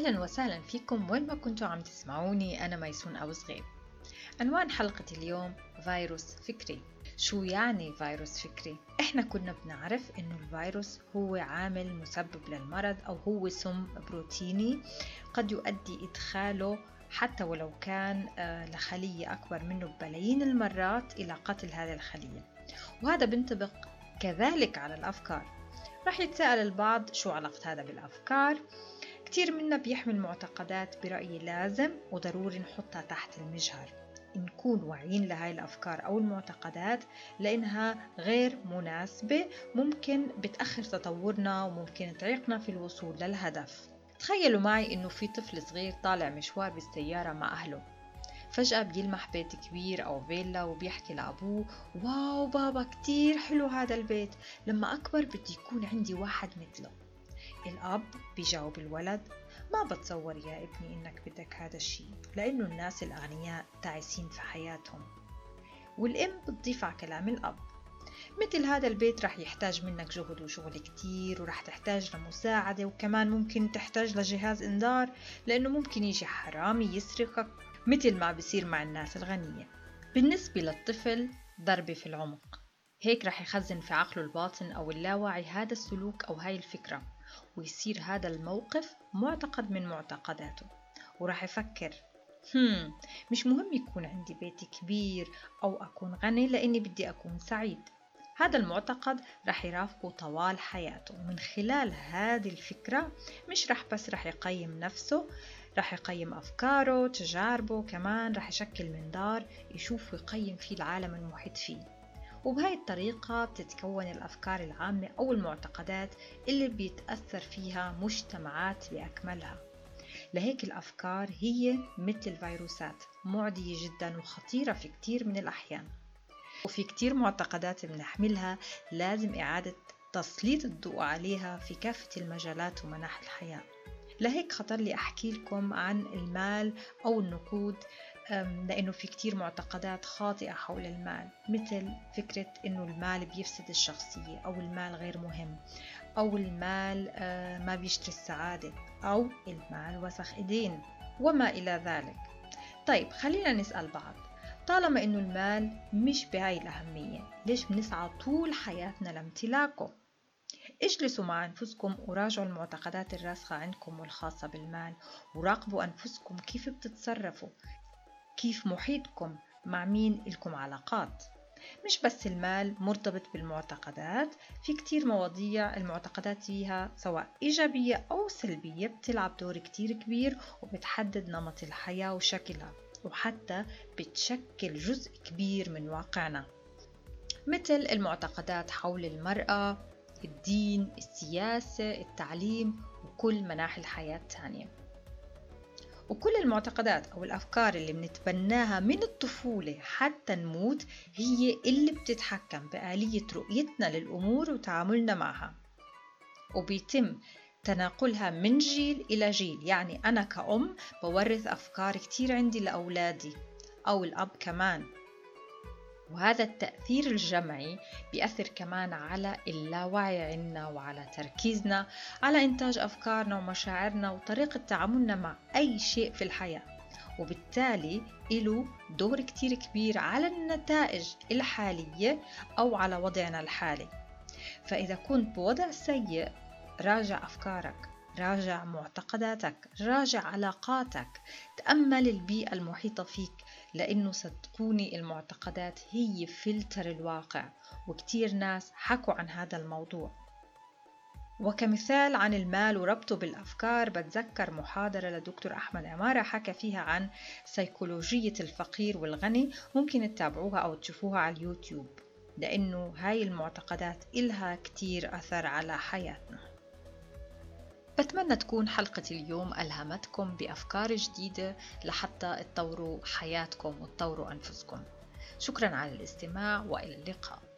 أهلا وسهلا فيكم وين ما كنتوا عم تسمعوني أنا ميسون أبو صغير عنوان حلقة اليوم فيروس فكري. شو يعني فيروس فكري؟ إحنا كنا بنعرف إنه الفيروس هو عامل مسبب للمرض أو هو سم بروتيني قد يؤدي إدخاله حتى ولو كان آه، لخلية أكبر منه ببلايين المرات إلى قتل هذه الخلية. وهذا بينطبق كذلك على الأفكار. راح يتساءل البعض شو علاقة هذا بالأفكار؟ كتير منا بيحمل معتقدات برأيي لازم وضروري نحطها تحت المجهر. نكون واعيين لهاي الأفكار أو المعتقدات لأنها غير مناسبة ممكن بتأخر تطورنا وممكن تعيقنا في الوصول للهدف. تخيلوا معي إنه في طفل صغير طالع مشوار بالسيارة مع أهله. فجأة بيلمح بيت كبير أو فيلا وبيحكي لأبوه واو بابا كتير حلو هذا البيت. لما أكبر بدي يكون عندي واحد مثله. الأب بيجاوب الولد ما بتصور يا ابني إنك بدك هذا الشيء لأنه الناس الأغنياء تعيسين في حياتهم. والأم بتضيف على كلام الأب مثل هذا البيت رح يحتاج منك جهد وشغل كتير ورح تحتاج لمساعدة وكمان ممكن تحتاج لجهاز إنذار لأنه ممكن يجي حرامي يسرقك مثل ما بصير مع الناس الغنية. بالنسبة للطفل ضربة في العمق. هيك رح يخزن في عقله الباطن أو اللاواعي هذا السلوك أو هاي الفكرة ويصير هذا الموقف معتقد من معتقداته. وراح يفكر هم مش مهم يكون عندي بيت كبير أو أكون غني لأني بدي أكون سعيد. هذا المعتقد رح يرافقه طوال حياته. ومن خلال هذه الفكرة مش رح بس رح يقيم نفسه رح يقيم أفكاره تجاربه كمان رح يشكل منظار يشوف ويقيم فيه العالم المحيط فيه. وبهاي الطريقة بتتكون الأفكار العامة أو المعتقدات اللي بيتأثر فيها مجتمعات بأكملها. لهيك الأفكار هي مثل الفيروسات معدية جدا وخطيرة في كتير من الأحيان. وفي كتير معتقدات بنحملها لازم إعادة تسليط الضوء عليها في كافة المجالات ومناحي الحياة. لهيك خطر لي أحكي لكم عن المال أو النقود لأنه في كتير معتقدات خاطئة حول المال مثل فكرة أنه المال بيفسد الشخصية أو المال غير مهم أو المال آه، ما بيشتري السعادة أو المال وسخ إيدين وما إلى ذلك. طيب خلينا نسأل بعض. طالما أنه المال مش بهاي الأهمية ليش بنسعى طول حياتنا لامتلاكه؟ اجلسوا مع أنفسكم وراجعوا المعتقدات الراسخة عندكم والخاصة بالمال وراقبوا أنفسكم كيف بتتصرفوا؟ كيف محيطكم مع مين إلكم علاقات. مش بس المال مرتبط بالمعتقدات في كتير مواضيع المعتقدات فيها سواء إيجابية أو سلبية بتلعب دور كتير كبير وبتحدد نمط الحياة وشكلها وحتى بتشكل جزء كبير من واقعنا. مثل المعتقدات حول المرأة الدين السياسة التعليم وكل مناحي الحياة التانية وكل المعتقدات أو الأفكار اللي بنتبناها من الطفولة حتى نموت هي اللي بتتحكم بآلية رؤيتنا للأمور وتعاملنا معها. وبيتم تناقلها من جيل إلى جيل. يعني أنا كأم بورث أفكار كتير عندي لأولادي أو الأب كمان. وهذا التأثير الجمعي بيأثر كمان على اللاوعي عنا وعلى تركيزنا على إنتاج أفكارنا ومشاعرنا وطريقة تعاملنا مع أي شيء في الحياة. وبالتالي له دور كتير كبير على النتائج الحالية أو على وضعنا الحالي. فإذا كنت بوضع سيء راجع أفكارك راجع معتقداتك راجع علاقاتك تأمل البيئة المحيطة فيك لأنه صدقوني المعتقدات هي فلتر الواقع وكتير ناس حكوا عن هذا الموضوع. وكمثال عن المال وربطه بالأفكار بتذكر محاضرة لدكتور أحمد عمارة حكى فيها عن سيكولوجية الفقير والغني ممكن تتابعوها أو تشوفوها على اليوتيوب لأنه هاي المعتقدات إلها كتير أثر على حياتنا. بتمنى تكون حلقة اليوم ألهمتكم بأفكار جديدة لحتى تطوروا حياتكم وتطوروا أنفسكم. شكرا على الاستماع وإلى اللقاء.